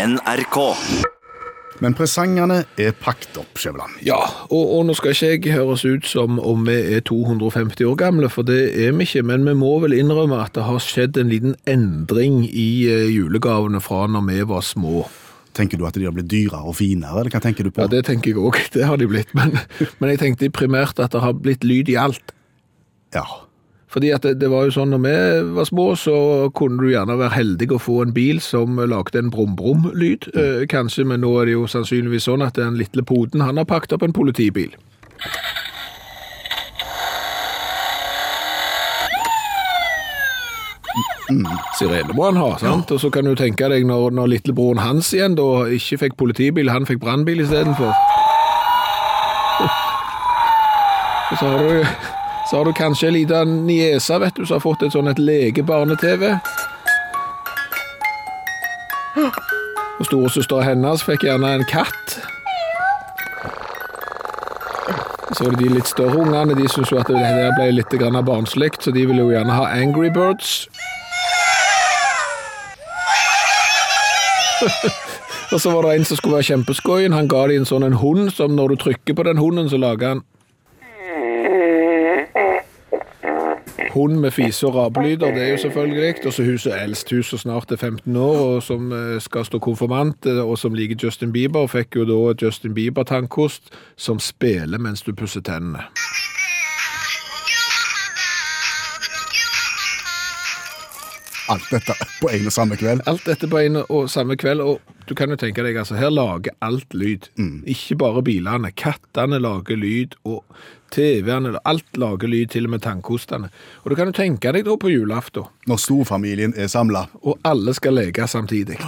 NRK. Men presangene er pakket opp, Skjæveland. Ja, og, og nå skal ikke jeg høres ut som om vi er 250 år gamle, for det er vi ikke, men vi må vel innrømme at det har skjedd en liten endring i eh, julegavene fra når vi var små. Tenker du at de har blitt dyrere og finere, eller hva tenker du på? Ja, det tenker jeg òg, det har de blitt, men, men jeg tenkte primært at det har blitt lyd i alt. Ja. Fordi at det, det var jo sånn når vi var små, så kunne du gjerne være heldig å få en bil som lagde en brum-brum-lyd, eh, kanskje, men nå er det jo sannsynligvis sånn at den lille poden, han har pakket opp en politibil. Sirene må han ha, sant? Og så kan du tenke deg når, når lillebroren hans igjen da ikke fikk politibil, han fikk brannbil istedenfor. Så har du så har du kanskje ei lita niese, vet du, som har fått et sånn et legebarne-TV. Og storesøstera hennes fikk gjerne en katt. Så var det de litt større ungene, de syntes jo at det ble litt barnslig, så de ville jo gjerne ha Angry Birds. Og så var det en som skulle være kjempeskoien, han ga de en sånn en hund, som når du trykker på den hunden, så lager han Hund med fise- og rabelyder, det er jo selvfølgelig. Og så hun som er eldst, hun som snart er 15 år, og som eh, skal stå konfirmant, eh, og som liker Justin Bieber, fikk jo da Justin Bieber-tannkost som spiller mens du pusser tennene. Alt dette på en og samme kveld. Alt dette på en og samme kveld, og du kan jo tenke deg, altså, her lager alt lyd. Ikke bare bilene. Kattene lager lyd, og TV-ene, alt lager lyd, til og med tannkostene. Og du kan jo tenke deg da på julaften, Når storfamilien er samla. og alle skal leke samtidig.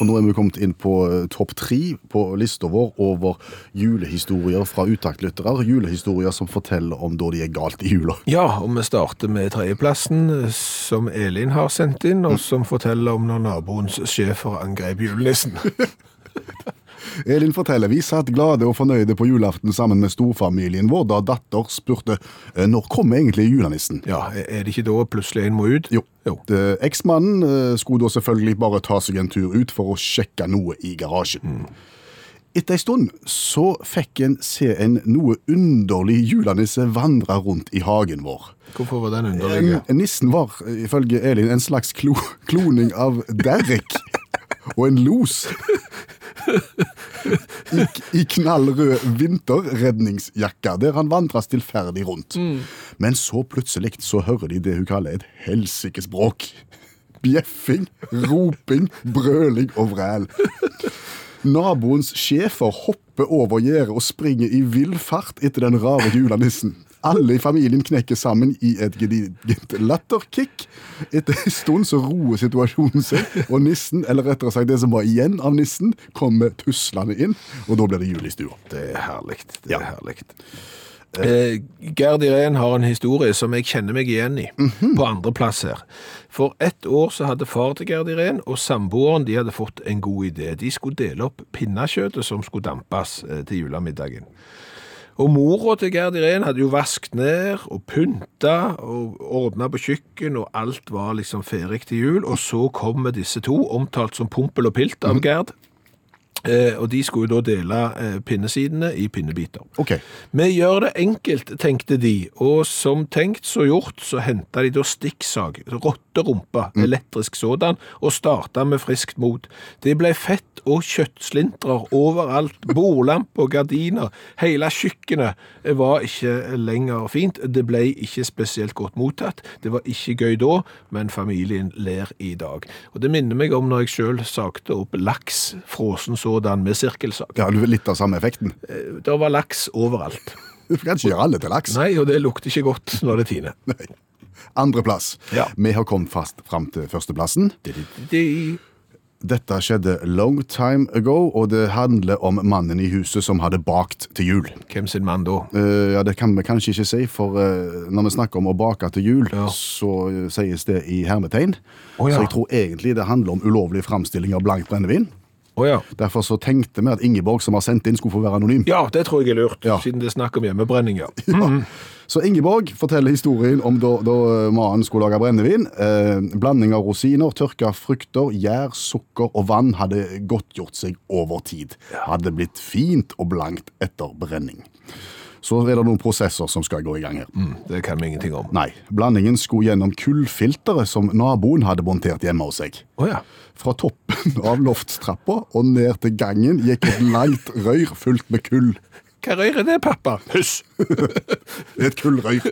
For nå er vi kommet inn på eh, topp tre på lista vår over julehistorier fra utaktlyttere. Julehistorier som forteller om da de er galt i jula. Ja, og vi starter med tredjeplassen, som Elin har sendt inn, og som forteller om når naboens schæfer angrep julenissen. Elin forteller vi satt glade og fornøyde på julaften sammen med storfamilien vår da datter spurte eh, når kommer egentlig julenissen. Ja, er det ikke da plutselig en må ut? Jo. Jo. Eksmannen eh, skulle da selvfølgelig bare ta seg en tur ut for å sjekke noe i garasjen. Etter ei stund så fikk en se en noe underlig julenisse vandre rundt i hagen vår. Hvorfor var den underlig? En- Nissen var, eh, ifølge Elin, en slags klo kloning av Derek og en los. I, I knallrød vinterredningsjakke, der han vandrer stillferdig rundt. Men så plutselig så hører de det hun kaller et helsikesbråk. Bjeffing, roping, brøling og vræl. Naboens schæfer hopper over gjerdet og springer i vill fart etter den rare julenissen. Alle i familien knekker sammen i et gedigent latterkick. Etter en stund så roer situasjonen seg, og nissen, eller rettere sagt det som var igjen av nissen, kommer tuslende inn, og da blir det jul i stua. Det er herlig. Det er herlig. Eh, Gerd Irén har en historie som jeg kjenner meg igjen i, på andreplass her. For ett år så hadde far til Gerd Irén og samboeren de hadde fått en god idé. De skulle dele opp pinnekjøttet som skulle dampes eh, til julemiddagen. Og mora til Gerd Irén hadde jo vasket ned og pynta og ordna på kjøkken, og alt var liksom ferdig til jul. Og så kommer disse to, omtalt som Pompel og Pilt av Gerd. Eh, og de skulle jo da dele eh, pinnesidene i pinnebiter. Okay. Vi gjør det enkelt, tenkte de, og som tenkt så gjort, så henta de da stikksag, rotterumpe, elektrisk sådan, og starta med friskt mot. Det ble fett og kjøttslintrer overalt, bordlamp og gardiner. Hele kjøkkenet var ikke lenger fint. Det ble ikke spesielt godt mottatt. Det var ikke gøy da, men familien ler i dag. Og det minner meg om når jeg sjøl sagte opp laks, frossen sådan, med sirkelsag. ja, litt av samme effekten. Det var laks overalt. Du kan ikke gjøre alle til laks. Nei, og det lukter ikke godt når det tiner. Andreplass. Ja. Vi har kommet fast fram til førsteplassen. De- Dette skjedde long time ago, og det handler om mannen i huset som hadde bakt til jul. Hvem sin mann da? Uh, ja, Det kan vi kanskje ikke si, for uh, når vi snakker om å bake til jul, Ja. så uh, sies det i hermetegn. Oh, ja. Så jeg tror egentlig det handler om ulovlig framstilling av blankt brennevin. Å ja. Derfor så tenkte vi at Ingeborg som har sendt inn skulle få være anonym. Ja, det tror jeg er lurt, Ja. siden det er snakk om hjemmebrenning, ja. Ja. Så Ingeborg forteller historien om da, da mannen skulle lage brennevin. Eh, blanding av rosiner, tørka frukter, gjær, sukker og vann hadde godtgjort seg over tid. Hadde blitt fint og blankt etter brenning. Så er det noen prosesser som skal gå i gang her. Mm, det kan vi ingenting om. Nei, blandingen skulle gjennom kullfilteret som naboen hadde montert hjemme hos seg. Oh, ja. Fra toppen av loftstrappa og ned til gangen gikk et langt rør fullt med kull. Hva røyr er det, pappa? Hysj! Et kullrøyr.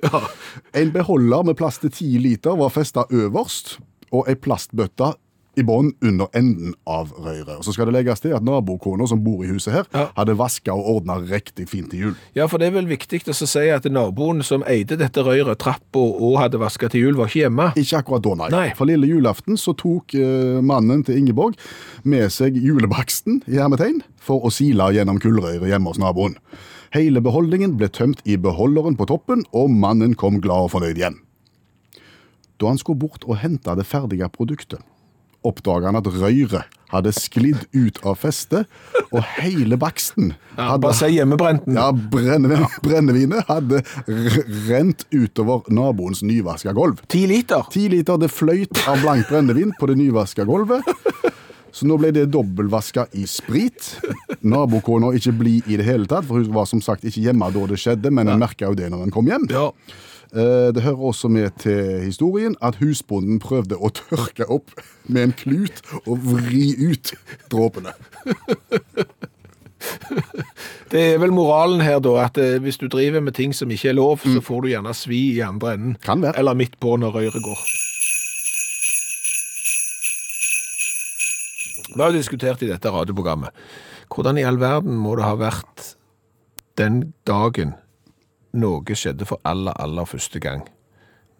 En beholder med plass til 10 liter var festa øverst, og ei plastbøtte i bånn under enden av røret. Og Så skal det legges til at nabokona som bor i huset her, Ja. hadde vaska og ordna riktig fint til jul. Ja, for det er vel viktig å si at naboen som eide dette røret, trappa og hadde vaska til jul, var ikke hjemme. Ikke akkurat da, nei. Nei. For lille julaften så tok uh, mannen til Ingeborg med seg julebaksten i hermetegn for å sile gjennom kullrøret hjemme hos naboen. Hele beholdningen ble tømt i beholderen på toppen, og mannen kom glad og fornøyd hjem. Da han skulle bort og hente det ferdige produktet, oppdaga han at røyret hadde sklidd ut av festet, og hele baksten Ja, hadde bare si hjemmebrenten. ja, brennevin, brennevinet hadde rent utover naboens nyvaska gulv. Ti liter. Ti liter det fløyt av blankt brennevin på det nyvaska gulvet. Så nå ble det dobbeltvaska i sprit. Nabokona ikke blid i det hele tatt, for hun var som sagt ikke hjemme da det skjedde, men hun merka jo det når hun kom hjem. Ja. Eh, Det hører også med til historien at husbonden prøvde å tørke opp med en klut og vri ut dråpene. Det er vel moralen her, da, at eh, hvis du driver med ting som ikke er lov, så får du gjerne svi i andre enden. Kan være. Eller midt på når røyret går. Vi har diskutert i dette radioprogrammet. Hvordan i all verden må det ha vært den dagen noe skjedde for aller, aller første gang?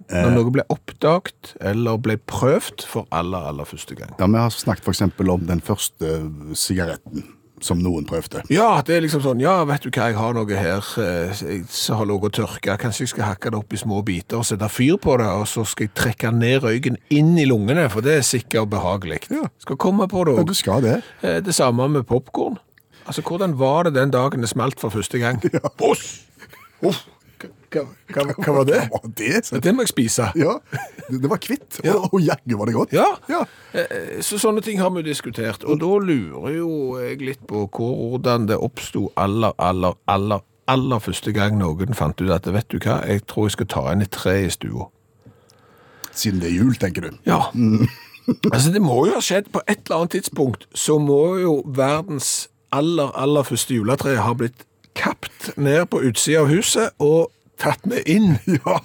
Når noe ble oppdaget eller ble prøvd for aller, aller første gang. Ja, Vi har snakket f.eks. om den første sigaretten som noen prøvde. Ja, det er liksom sånn, ja, vet du hva, jeg har noe her eh, som har ligget og tørka. Kanskje jeg skal hakke det opp i små biter og sette fyr på det, og så skal jeg trekke ned røyken inn i lungene, for det er sikkert behagelig. Ja. Skal komme på det Ja, du skal det. Det samme med popkorn. Altså, hvordan var det den dagen det smalt for første gang? Boss! Uff. Hva, hva, hva var det? Hva var det? Så- Det må jeg spise. Ja, det, det var kvitt, Ja. og, og jaggu var det godt. Ja. ja. Eh, Så sånne ting har vi diskutert, og da lurer jo jeg litt på hvordan det oppsto aller, aller, aller, aller første gang noen fant ut at vet du hva, jeg tror jeg skal ta inn et tre i stua. Siden det er jul, tenker du. Ja. altså det må jo ha skjedd på et eller annet tidspunkt, så må jo verdens aller, aller første juletre ha blitt kapt ned på utsida av huset og tatt med inn. Ja.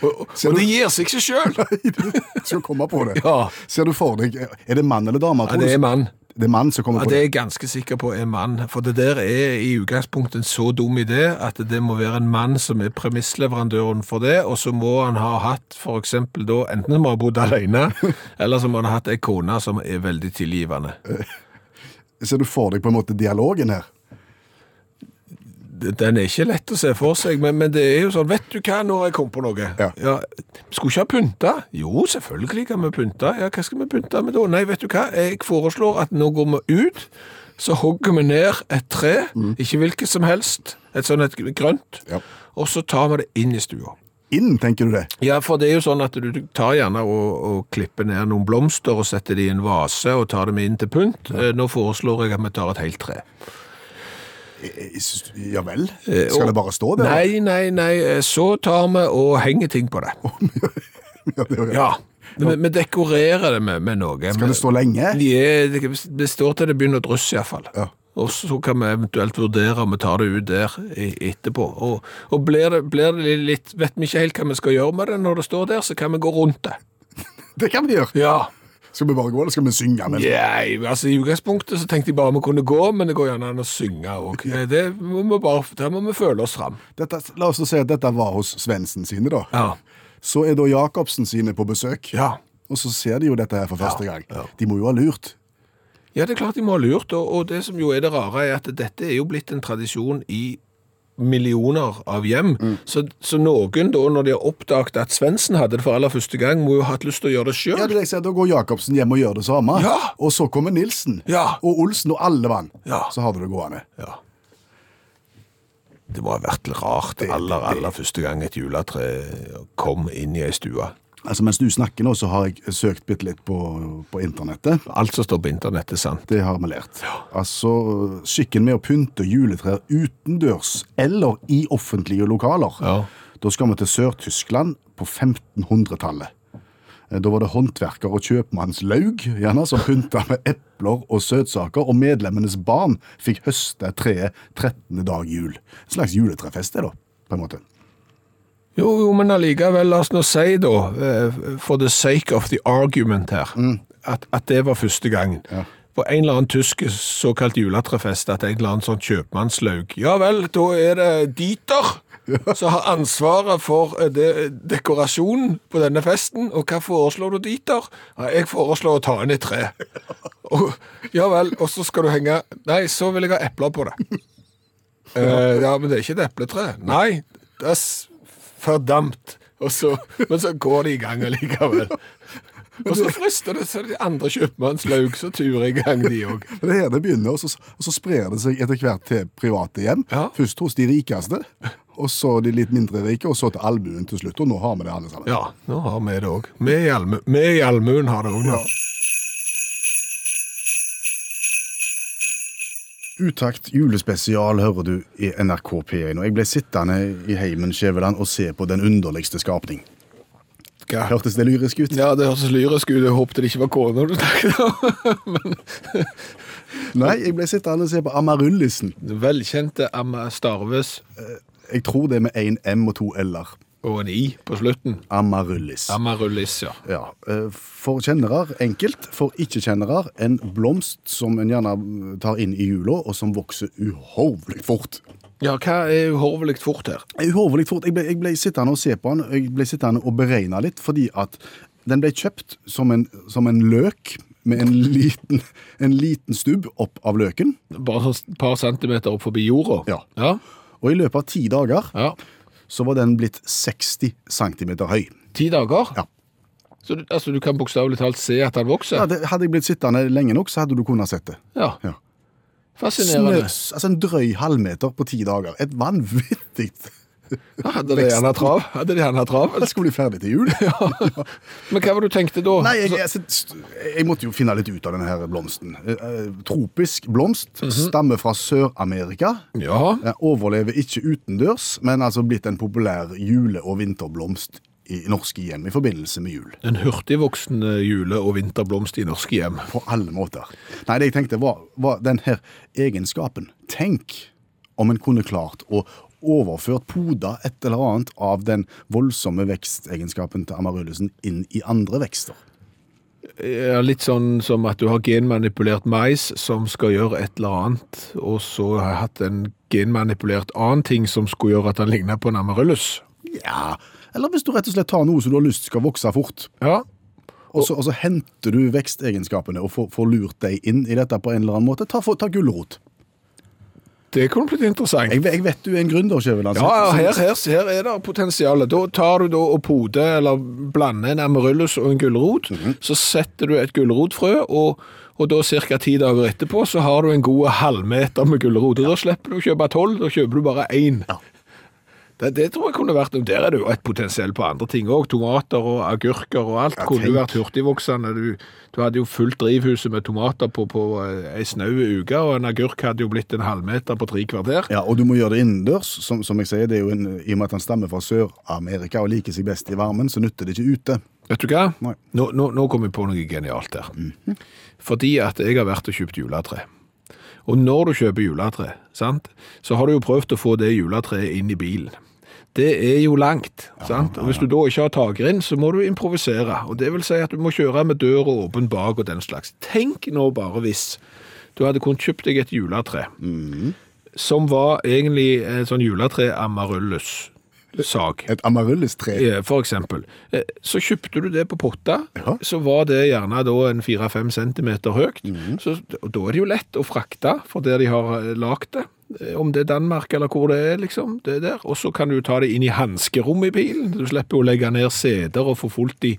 Og, og, og du- det gir seg ikke sjøl. Skal komme på det. Ja. Ser du for deg, er det mann eller dame? Ja, det er mann. Det er mann som kommer Ja, på det er det. jeg ganske sikker på er mann. For det der er i utgangspunktet en så dum idé at det må være en mann som er premissleverandøren for det, og så må han ha hatt eksempel da, enten som har bodd alene, eller så må han ha hatt ei kone som er veldig tilgivende. Ser du for deg på en måte dialogen her? Den er ikke lett å se for seg, men, men det er jo sånn, vet du hva, når jeg kom på noe? Ja. Skulle ikke ha pynta? Jo, selvfølgelig kan vi pynte. Ja, hva skal vi pynte med da? Nei, vet du hva, jeg foreslår at nå går vi ut, så hogger vi ned et tre, ikke hvilket som helst, et sånn et grønt, Ja. og så tar vi det inn i stua. Inn, tenker du det? Ja, for det er jo sånn at du tar gjerne og, og klipper ned noen blomster og setter de i en vase og tar dem inn til pynt. Ja. Nå foreslår jeg at vi tar et helt tre. Eh, s- Ja vel? Eh, Skal og- det bare stå der? Nei, nei, nei, eh, så tar vi og henger ting på det. Ja, det ja. Ja, vi, vi dekorerer det med, med noe. Skal det stå lenge? Ja, det, det står til det begynner å drysse iallfall. Ja. Og så kan vi eventuelt vurdere om vi tar det ut der etterpå. Og, og blir, det, blir det litt Vet vi ikke helt hva vi skal gjøre med det når det står der, så kan vi gå rundt det. Det kan vi gjøre. Ja. Skal vi bare gå, eller skal vi synge? Men... Nei, altså I utgangspunktet så tenkte jeg bare vi kunne gå, men det går gjerne an å synge òg. Der må vi føle oss fram. Dette, la oss si at dette var hos Svendsen sine, da. Ja. Så er da Jacobsen sine på besøk, ja. og så ser de jo dette her for første gang. ja. De må jo ha lurt. Ja, det er klart de må ha lurt, og, og det som jo er det rare, er at dette er jo blitt en tradisjon i millioner av hjem. Så, så noen da, når de har oppdaget at Svendsen hadde det for aller første gang, må jo ha hatt lyst til å gjøre det sjøl. Ja, det jeg sier, Da går Jacobsen hjem og gjør det samme. Ja. Og så kommer Nilsen Ja. og Olsen og alle vann. Ja. Så har du det gående. Ja. Det må ha vært rart aller, aller første gang et juletre kom inn i ei stue. Altså, Mens du snakker nå, så har jeg søkt bitte litt på, på internettet. Alt som står på internett, er sant. Det har vi lært. Altså, Skikken med å pynte juletrær utendørs eller i offentlige lokaler. Ja. Da skal vi til Sør-Tyskland på 1500-tallet. Eh, Da var det håndverker og kjøpmannslaug gjerne, som pynta med epler og søtsaker, og medlemmenes barn fikk høste treet 13. dag jul. En slags juletrefest, det da, på en måte. Jo, jo, men allikevel, la oss nå si da, eh, for the sake of the argument her, at, at det var første gangen. Ja. På en eller annen tysk såkalt juletrefest, at en eller annen sånn kjøpmannslaug. Ja vel, da er det Dieter som har ansvaret for de, dekorasjonen på denne festen. Og hva foreslår du, Dieter? Ja, jeg foreslår å ta inn et tre. Og, ja vel, og så skal du henge Nei, så vil jeg ha epler på det. Uh, ja, men det er ikke et epletre. Nei, det er Og så, men så går de i gang allikevel. Og så frister det så de andre kjøpmannslaug, så turer i gang de òg. Det er her det begynner, og så, og så sprer det seg etter hvert til private hjem. Ja. Først hos de rikeste, og så de litt mindre rike, og så til allmuen til slutt. Og nå har vi det alle sammen. Ja, nå har vi det òg. Vi i allmu- allmuen har det òg nå. Utakt julespesial hører du i NRK P1, og jeg ble sittende i heimen Skjæveland og se på den underligste skapning. Hva? Hørtes det lyrisk ut? Ja, det hørtes lyrisk ut. Jeg håpet det ikke var kona du snakket om. Nei, jeg ble sittende og se på Amaryllisen. Velkjente Amma Starves Jeg tror det er med én M og to L-er. Og en I på slutten. Amaryllis. Amaryllis, ja. Ja, eh, For kjennere enkelt, for ikke-kjennere en blomst som en gjerne tar inn i jula, og som vokser uhorvelig fort. Ja, hva er uhorvelig fort her? Uhorvelig fort. Jeg ble, jeg ble sittende og se på den, jeg ble sittende og beregne litt, fordi at den ble kjøpt som en, som en løk med en liten, en liten stubb opp av løken. Bare et par centimeter opp forbi jorda? Ja. Ja. Og i løpet av ti dager ja. Så var den blitt 60 cm høy. Ti dager? Ja. Så du, altså, du kan bokstavelig talt se at den vokser? Ja, det, hadde jeg blitt sittende lenge nok, så hadde du kunnet sett det. Ja. Ja. Fascinerende. Snøs, altså en drøy halvmeter på ti dager. Et vanvittig Hadde de gjerne trav? Hadde de gjerne trav? Det skulle bli ferdig til jul. Men hva var det du tenkte da? Nei, jeg, jeg, jeg måtte jo finne litt ut av denne her blomsten. Tropisk blomst. Tropisk blomst, stammer fra Sør-Amerika. Ja, Eh, Overlever ikke utendørs, men altså blitt en populær jule- og vinterblomst i norske hjem i forbindelse med jul. en hurtigvoksende jule- og vinterblomst i norske hjem. På alle måter. Nei, det jeg tenkte var, var den her egenskapen. Tenk om en kunne klart å overført poda et eller annet av den voldsomme vekstegenskapen til amaryllusen inn i andre vekster. Ja, litt sånn som at du har genmanipulert mais som skal gjøre et eller annet, og så har jeg hatt en genmanipulert annen ting som skulle gjøre at den ligner på en amaryllus. Ja, eller hvis du rett og slett tar noe som du har lyst skal vokse fort, Ja, og så, og så henter du vekstegenskapene og får, får lurt deg inn i dette på en eller annen måte. Ta, for- ta gulrot. Det kunne blitt interessant. Jeg, jeg vet du er en gründer, Skjæveland. Ja, ja, her, her, her er det potensial. Da tar du da og poder eller blander en amaryllus og en gulrot. Så setter du et gulrotfrø, og, og da ca. ti dager etterpå så har du en god halvmeter med gulrot. Ja. da slipper du å kjøpe tolv, da kjøper du bare én. Ja. Det, det tror jeg kunne vært noe. Der er det jo et potensiell på andre ting òg. Tomater og agurker og alt jeg kunne tenk. vært hurtigvoksende. Du, du hadde jo fullt drivhuset med tomater på, på eh, ei snau uke, og en agurk hadde jo blitt en halvmeter på tre kvarter. Ja, og du må gjøre det innendørs. Som, som jeg sier, det er jo en, I og med at han stammer fra Sør-Amerika og liker seg best i varmen, så nytter det ikke ute. Vet du hva? Nå, nå, nå kom vi på noe genialt der. Fordi at jeg har vært og kjøpt juletre. Og når du kjøper juletre, sant, så har du jo prøvd å få det juletreet inn i bilen. Det er jo langt, sant? Og hvis du da ikke har takrenn, så må du improvisere. Og det vil si at du må kjøre med døra åpen bak og den slags. Tenk nå bare hvis du hadde kunnet kjøpt deg et juletre, som var egentlig en sånn juletre amaryllus. Sag. Et amaryllistre. Eh, For eksempel. Eh, Så kjøpte du det på potta, Ja. så var det gjerne da en 4-5 centimeter høyt. Mm. Så da er det jo lett å frakte for der de har lagd lagt det. Eh, Om det er Danmark eller hvor det er, liksom. det er der. Og så kan du ta det inn i hanskerommet i bilen. Du slipper å legge ned seter og få fullt i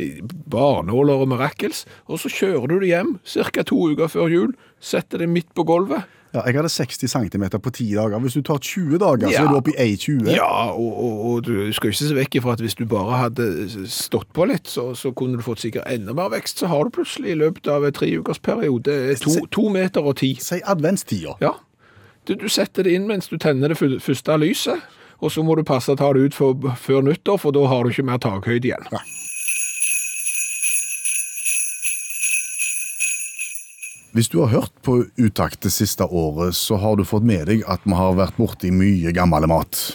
i barnåler og mirakels. Og så kjører du det hjem ca. to uker før jul, setter det midt på gulvet. Ja, jeg hadde 60 cm på 10 dager. Hvis du tar 20 dager, så er du oppe i 1,20. Ja, og, og, og du skal ikke se vekk ifra at hvis du bare hadde stått på litt, så, så kunne du fått sikkert enda mer vekst. Så har du plutselig i løpet av en treukersperiode to, to meter og ti. Si adventstida. Ja. Du, du setter det inn mens du tenner det første lyset, og så må du passe å ta det ut for, før nyttår, for da har du ikke mer takhøyde igjen. Hvis du har hørt på Utakt det siste året, så har du fått med deg at vi har vært borti mye gammel mat.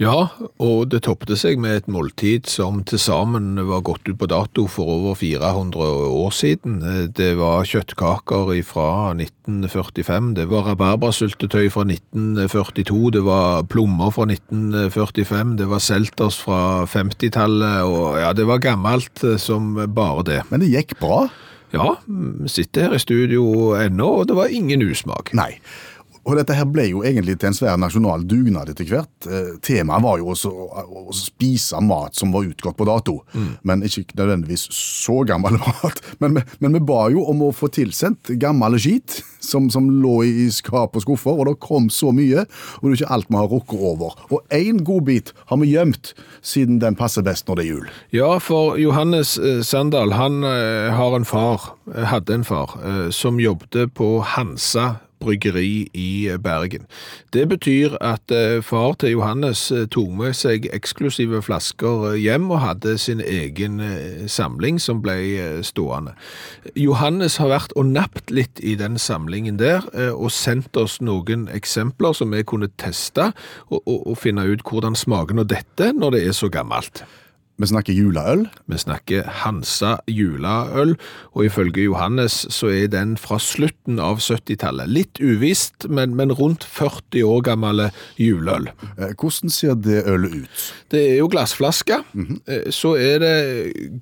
Ja, og det toppet seg med et måltid som til sammen var gått ut på dato for over 400 år siden. Det var kjøttkaker fra 1945, det var rabarbrasyltetøy fra 1942, det var plommer fra 1945, det var selters fra 50-tallet, og ja, det var gammelt som bare det. Men det gikk bra. Ja, sitter her i studio ennå, og det var ingen usmak. Nei. Og dette her ble jo egentlig til en svær nasjonal dugnad etter hvert. Eh, Temaet var jo også å, å spise mat som var utgått på dato, men ikke nødvendigvis så gammel mat. Men, men vi ba jo om å få tilsendt gammel skit som, som lå i skap og skuffer, og det kom så mye, og det er ikke alt vi har rukket over. Og én godbit har vi gjemt, siden den passer best når det er jul. Ja, for Johannes eh, Sandal, han eh, har en far, eh, hadde en far, som jobbet på Hansa bryggeri i Bergen. Det betyr at eh, far til Johannes eh, tok med seg eksklusive flasker eh, hjem og hadde sin egen samling som ble stående. Johannes har vært og napt litt i den samlingen der, og sendt oss noen eksempler som vi kunne teste, og, og, og finne ut hvordan smaken av dette når det er så gammelt. Vi snakker juleøl. Vi snakker Hansa juleøl, og ifølge Johannes så er den fra slutten av 70-tallet. Litt uvisst, men, men rundt 40 år gammel juleøl. Eh, Hvordan ser det ølet ut? Det er jo glassflaske. Eh, Så er det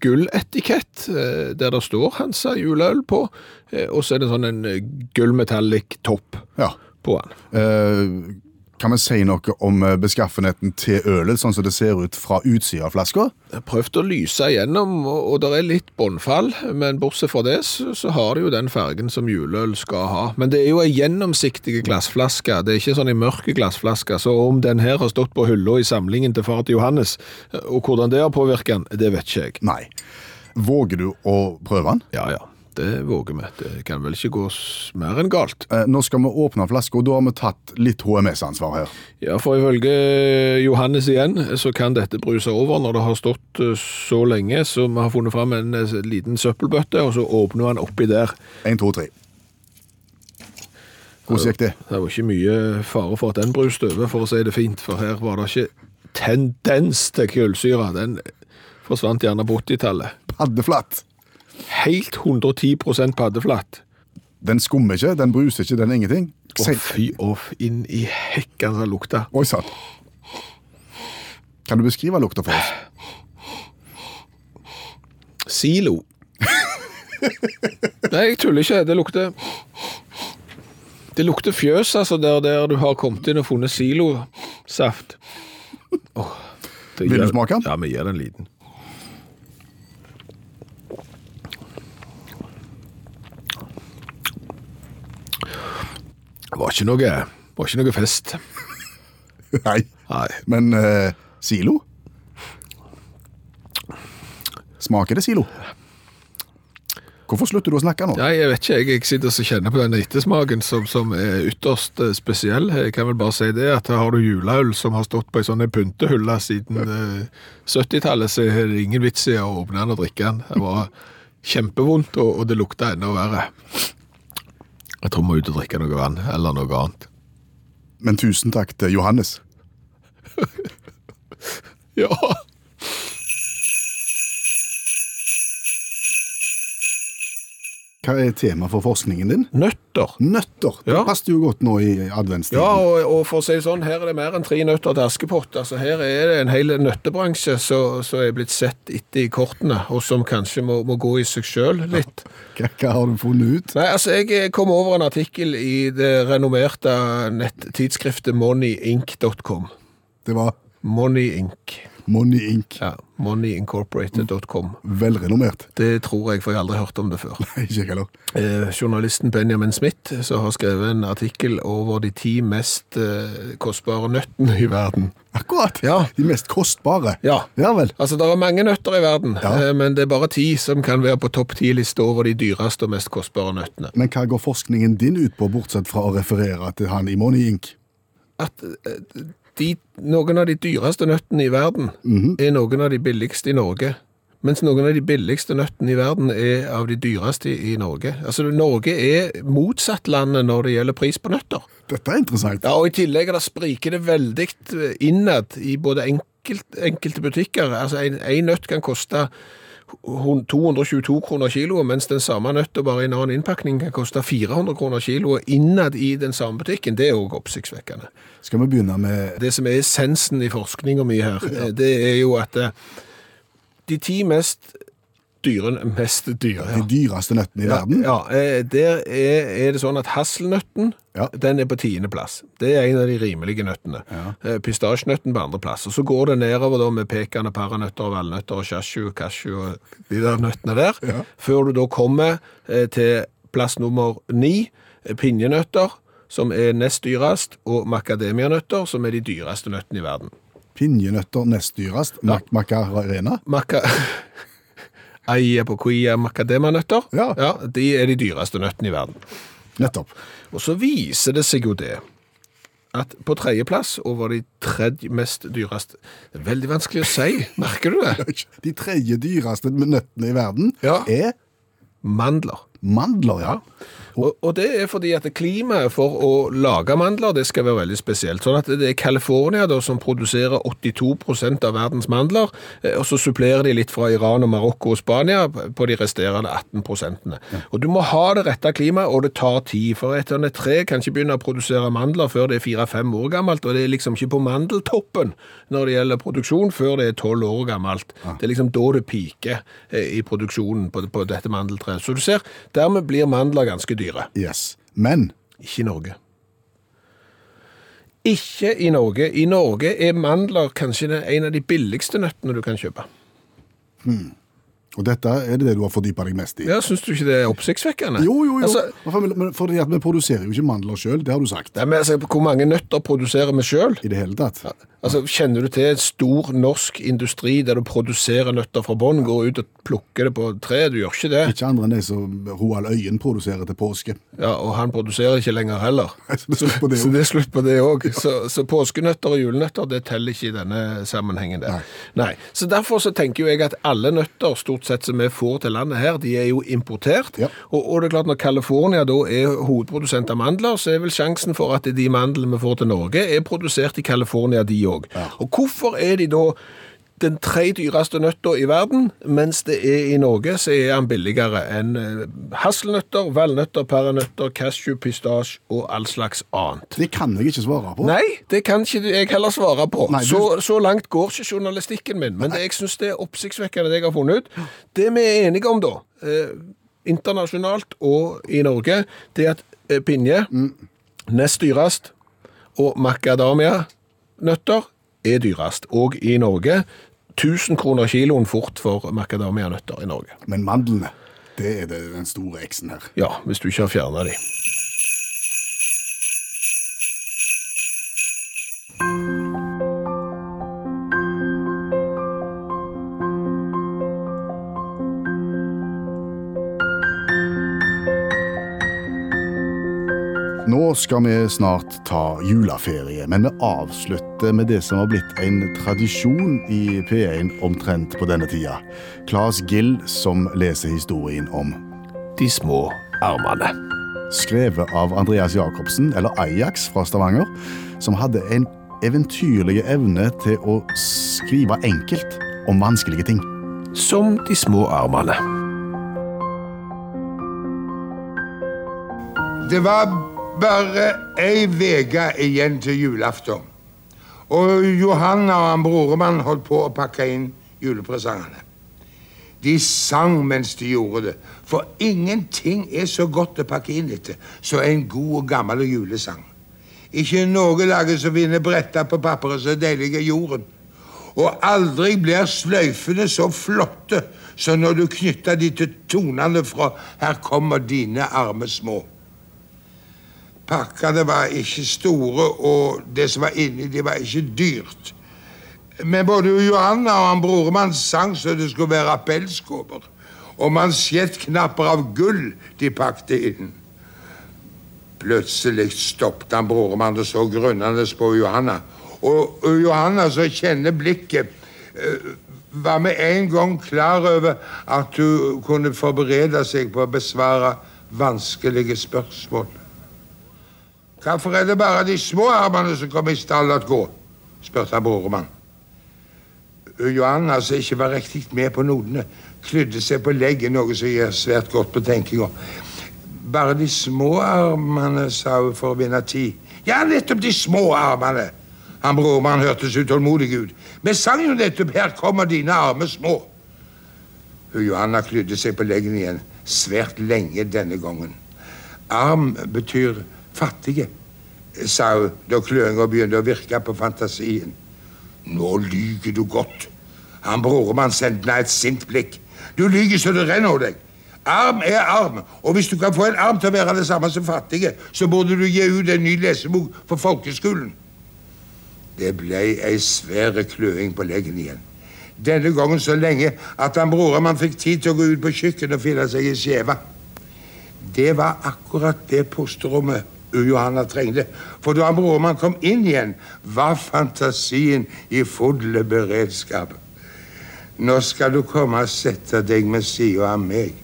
gulletikett eh, der det står Hansa juleøl på, og så er det sånn en gullmetallic topp Ja. på den. Kan vi si noe om eh, beskaffenheten til ølet, sånn som det ser ut fra utsida av flaska? Prøvd å lyse igjennom, og det er litt båndfall, men bortsett fra det, så, har det jo den fargen som juleøl skal ha. Men det er jo en gjennomsiktig glassflaske, det er ikke sånn en mørk glassflaske, så om den her har stått på hylla i samlingen til far til Johannes, og hvordan det har påvirket den, det vet ikke jeg. Nei. Våger du å prøve den? Ja, ja, det våger vi. Det kan vel ikke gå mer enn galt. Eh, Nå skal vi åpne flaska, og da har vi tatt litt HMS-ansvar her. Ja, for ifølge Johannes igjen, så kan dette bruse over når det har stått eh, så lenge, så vi har funnet fram en eh, liten søppelbøtte, og så åpner han oppi der. Én, to, tre. Hvordan gikk det? Det var ikke mye fare for at den bruste over, for å si det fint, for her var det ikke tendens til kullsyre. Den forsvant gjerne på 80-tallet. Paddeflatt. Helt 110% paddeflatt. Den skummer ikke, den bruser ikke, den er ingenting. Å fy off, inn i hekken den lukta. Oi sann. Kan du beskrive lukta for oss? Silo. Nei, jeg tuller ikke. Det lukter Det lukter fjøs, altså, der, der du har kommet inn og funnet silosaft. Oh, Vil du smake den? Ja, vi gir den en liten. Det var ikke noe, var ikke noe fest. Nei. Nei. Men eh, silo? Smaker det silo? Hvorfor slutter du å snakke nå? Nei, jeg vet ikke. Jeg, jeg sitter og kjenner på den ettersmaken som, som er ytterst eh, spesiell. Jeg kan vel bare si det at har du juleøl som har stått på ei sånn pyntehylle siden eh, 70-tallet, så er det ingen vits i å åpne den og drikke den. Det var kjempevondt, og, og det lukta enda verre. Jeg tror vi må ut og drikke noe vann, eller noe annet. Men tusen takk til Johannes. Ja. Hva er tema for forskningen din? Nøtter. Nøtter. Det Ja. passer jo godt nå i adventstiden. Ja, og, og for å si det sånn, her er det mer enn tre nøtter til Askepott. Altså, her er det en hel nøttebransje som er blitt sett etter i kortene, og som kanskje må, må gå i seg sjøl litt. Hva, hva har du funnet ut? Nei, altså, jeg kom over en artikkel i det renommerte nettidsskriftet moneyinc.com. Det var Money Inc. Money Inc. Ja, moneyincorporated.com. Velrenommert. Det tror jeg, for jeg har aldri hørt om det før. Ikke heller. Eh, journalisten Benjamin Smith som har skrevet en artikkel over de ti mest eh, kostbare nøttene i verden. Akkurat. Ja. De mest kostbare. Ja. Ja vel. Altså, Det er mange nøtter i verden, Ja. eh, men det er bare ti som kan være på topp ti-lista over de dyreste og mest kostbare nøttene. Men hva går forskningen din ut på, bortsett fra å referere til han i Money Inc? At eh, de, noen av de dyreste nøttene i verden er noen av de billigste i Norge. Mens noen av de billigste nøttene i verden er av de dyreste i, i Norge. Altså, Norge er motsattlandet når det gjelder pris på nøtter. Dette er interessant. Ja, og I tillegg da det spriker det veldig innad i både enkelt, enkelte butikker. Altså, En, en nøtt kan koste 222 kroner kiloet, mens den samme nøtta bare i en annen innpakning kan koste 400 kroner kiloet innad i den samme butikken. Det er òg oppsiktsvekkende. Skal vi begynne med Det som er essensen i forskninga mi her, ja. det er jo at eh, de ti mest dyre Mest dyre, ja. de dyreste nøttene i verden? Ja, eh, der er, er det sånn at hasselnøtten Ja. den er på tiendeplass. Det er en av de rimelige nøttene. Ja. Eh, Pistasjenøtten på andreplass. Og så går det nedover da med pekan og paranøtter og valnøtter og cashew, cashew og de der nøttene der. Ja. Før du da kommer eh, til plass nummer ni, pinjenøtter, som er nest dyrest, og makademianøtter, som er de dyreste nøttene i verden. Pinjenøtter nest dyrest. Mac Macarena. Maca... Ayapoquia macadamianøtter, Ja. de er de dyreste nøttene i verden. Nettopp. Og så viser det seg jo det at på tredjeplass over de tredje mest dyreste veldig vanskelig å si, merker du det? De tredje dyreste nøttene i verden Ja. er Mandler. Mandler, ja. Og, og det er fordi at klimaet for å lage mandler det skal være veldig spesielt. Sånn at det er California da, som produserer 82% av verdens mandler, eh, og så supplerer de litt fra Iran og Marokko og Spania på de resterende 18 prosentene. Og du må ha det rette klimaet, og det tar tid. For et eller annet tre kan ikke begynne å produsere mandler før det er fire-fem år gammelt, og det er liksom ikke på mandeltoppen når det gjelder produksjon, før det er tolv år gammelt. Det er liksom da det piker eh, i produksjonen på, på dette mandeltreet. Så du ser, dermed blir mandler ganske dyre. Yes. Men Ikke i Norge. Ikke i Norge. I Norge er mandler kanskje en av de billigste nøttene du kan kjøpe. Og dette er det det du har fordypa deg mest i? Ja, Syns du ikke det er oppsiktsvekkende? Jo, jo, jo. Altså, Men- fordi at vi produserer jo ikke mandler sjøl, det har du sagt. nei, men altså, hvor mange nøtter produserer vi sjøl? I det hele tatt. Altså, kjenner du til en stor norsk industri der du produserer nøtter fra bånn, går ut og plukker det på tre? Du gjør ikke det. Ikke andre enn de som Roald Øyen produserer til påske. Ja, Og han produserer ikke lenger heller. Så det er slutt på det Så òg. det er slutt på det òg. Så, så påskenøtter og julenøtter det teller ikke i denne sammenhengen. der. Nei. Så Derfor så tenker jo jeg at alle nøtter stort sett som vi får til landet her, de er jo importert. Ja. Og, og det er klart når California da er hovedprodusent av mandler, så er vel sjansen for at de mandlene vi får til Norge, er produsert i California, de òg. Og hvorfor er de da den tre dyreste nøtta i verden, mens det er i Norge så er den billigere enn eh, hasselnøtter, valnøtter, paranøtter, cashew, pistasje og all slags annet. Det kan jeg ikke svare på. Nei, det kan ikke jeg heller svare på. Nei, du- så, så langt går ikke journalistikken min. Men det, jeg syns det er oppsiktsvekkende det jeg har funnet ut. Det vi er enige om, da, eh, internasjonalt og i Norge, det er at eh, pinje, nest dyrest, og macadamia-nøtter er dyrest. Og i Norge 1000 kroner kiloen fort for macadamia-nøtter i Norge. Men mandlene, det er den store X-en her. Ja, hvis du ikke har fjerna de. Skal vi snart ta juleferie, men vi avslutter med det som har blitt en tradisjon i P1 omtrent på denne tida. Claes Gill som leser historien om De små armene. skrevet av Andreas Jacobsen, eller Ajax fra Stavanger, som hadde en eventyrlig evne til å skrive enkelt om vanskelige ting. Som de små armene. Det var bare ei uke igjen til julaften. Og Johanna og han broremann holdt på å pakke inn julepresangene. De sang mens de gjorde det, for ingenting er så godt å pakke inn etter som en god og gammel julesang. Ikke noe lager som vinner bretta på papperet så deilig er jorden. Og aldri blir sløyfene så flotte som når du knytter de til tonene fra 'Her kommer dine arme små'. Pakkene var ikke store, og det som var inni, de var ikke dyrt. Men både Johanna og han broremann sang så det skulle være pelskåper. Og mansjettknapper av gull de pakte inn. Plutselig stoppet han broremann og så grunnende på Johanna. Og Johanna, som kjenner blikket, var med en gang klar over at hun kunne forberede seg på å besvare vanskelige spørsmål. Hvorfor er det bare de små armene som kommer i stall at gå? spurte broremann. Johanna, som ikke var riktig med på nodene, klydde seg på leggen, noe som gir svært godt på tenkinga. Bare de små armene, sa hun for å vinne tid. Ja, nettopp de små armene. Han broremann hørtes utålmodig ut. Vi sang jo nettopp 'Her kommer dine arme små'. Johanna klydde seg på leggen igjen, svært lenge denne gangen. Arm betyr fattige, sa hun da kløinga begynte å virke på fantasien. Nå lyger du godt. Han broremann sendte meg et sint blikk. Du lyger så det renner over deg. Arm er arm, og hvis du kan få en arm til å være det samme som fattige, så burde du gi ut en ny lesebok for folkeskolen. Det ble ei svær kløing på leggen igjen. Denne gangen så lenge at han broremann fikk tid til å gå ut på kjøkkenet og finne seg ei skjeve. Det var akkurat det pusterommet Johanna trengte. For da han broremann kom inn igjen, var fantasien i full beredskap. Nå skal du komme og sette deg ved sida av meg,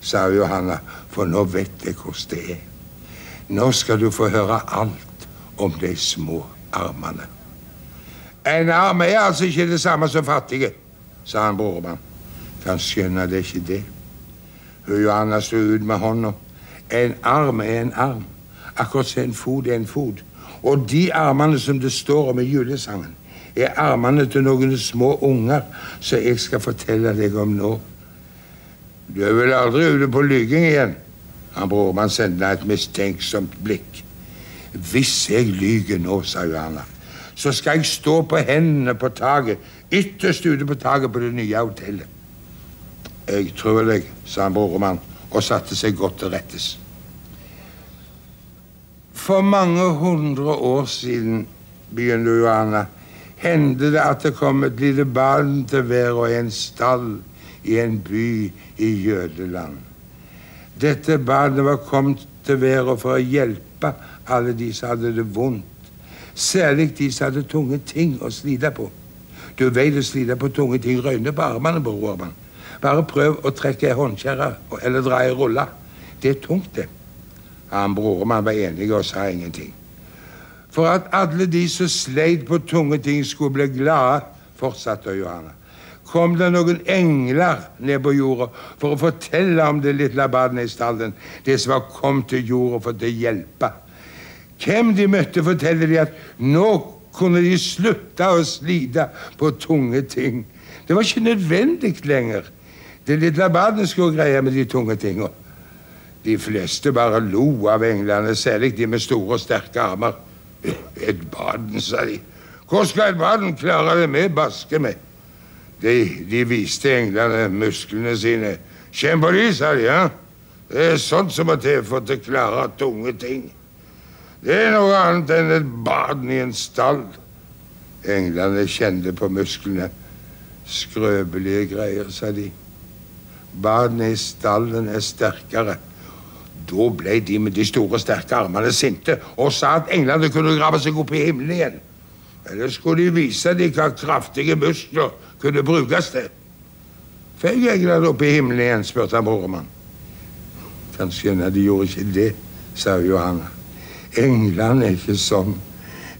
sa Johanna, for nå vet jeg hvordan det er. Nå skal du få høre alt om de små armene. En arm er altså ikke det samme som fattige, sa han broremann. Kan skjønne det ikke det. Hun Johanna sto ut med hånda. En arm er en arm, akkurat som en fot er en fot. Og de armene som det står om i julesangen, er armene til noen små unger som jeg skal fortelle deg om nå. Du er vel aldri ute på lyging igjen? Han Brormann sendte et mistenksomt blikk. Hvis jeg lyger nå, sa Johanna, så skal jeg stå på hendene på taket, ytterst ute på taket på det nye hotellet. Jeg tror deg, sa han Brormann og satte seg godt til rettes. For mange hundre år siden, begynte Johanna, hendte det at det kom et lite barn til hver i en stall i en by i Jødeland. Dette barnet var kommet til verden for å hjelpe alle de som hadde det vondt. Særlig de som hadde tunge ting å slite på. Du vet å slite på tunge ting røyner på armene, brormann. Bare prøv å trekke ei håndkjerre eller dra ei rulle. Det er tungt, det. Han brormann var enig og sa ingenting. For at alle de som sleit på tunge ting, skulle bli glade, fortsatte Johanna, kom det noen engler ned på jorda for å fortelle om det lille barnet i stallen, det som var kommet til jorda for å hjelpe. Hvem de møtte, forteller de at nå kunne de slutte å slite på tunge ting. Det var ikke nødvendig lenger. Det lille barnet skulle greie med de tunge tinga. De fleste bare lo av englene, særlig de med store og sterke armer. Ed baden, sa de. Hvor skal et baden klare det med baske med? De, de viste englene musklene sine. Kjenn på de, sa de. ja? Det er sånt som må til for å klare tunge ting. Det er noe annet enn et baden i en stall. Englene kjente på musklene. Skrøpelige greier, sa de. Badene i stallen er sterkere. Da ble de med de store, sterke armene sinte og sa at englene kunne grave seg opp i himmelen igjen. Eller skulle de vise dem hva kraftige muskler kunne brukes til? Føy englene opp i himmelen igjen, spurte han broremann. Kanskje skjønne de gjorde ikke det, sa Johanna. Englene er ikke sånn.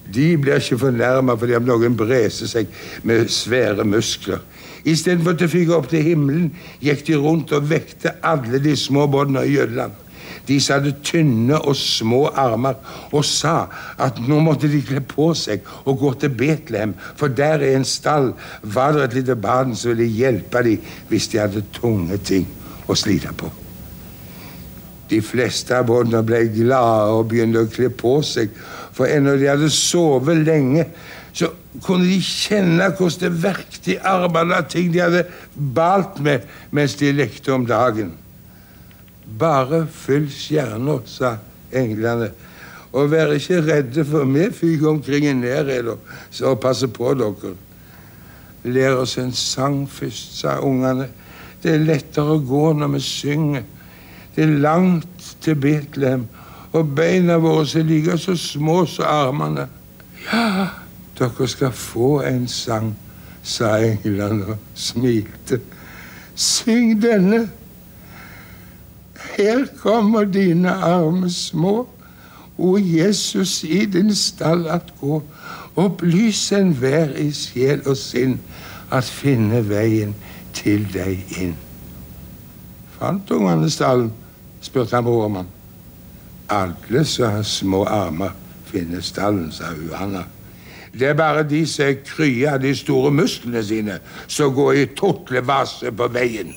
De blir ikke fornærma fordi om noen breser seg med svære muskler. Istedenfor å fyke opp til himmelen gikk de rundt og vekte alle de små båndene i Jødeland. De som hadde tynne og små armer, og sa at nå måtte de kle på seg og gå til Betlehem, for der i en stall var det et lite barn som ville hjelpe dem hvis de hadde tunge ting å slite på. De fleste av båndene ble glade og begynte å kle på seg, for ennå de hadde sovet lenge, så kunne de kjenne hvordan det verket i armene av ting de hadde balt med mens de lekte om dagen. Bare fyll stjerna, sa englene, og vær ikke redde, for vi fyker omkring i nærhet og passer på dere. Lær oss en sang først, sa ungene. Det er lettere å gå når vi synger. Det er langt til Betlehem, og beina våre er like så små som armene. Ja, dere skal få en sang, sa englene og smilte. Syng denne. Her kommer dine arme små, o Jesus i din stall at gå. Opplys enhver i sjel og sinn at finne veien til deg inn. Fant ungene stallen? spurte han brormann. Alle som har små armer, finner stallen, sa Johanna. Det er bare de som er krye av de store musklene sine, som går i tortlevase på veien.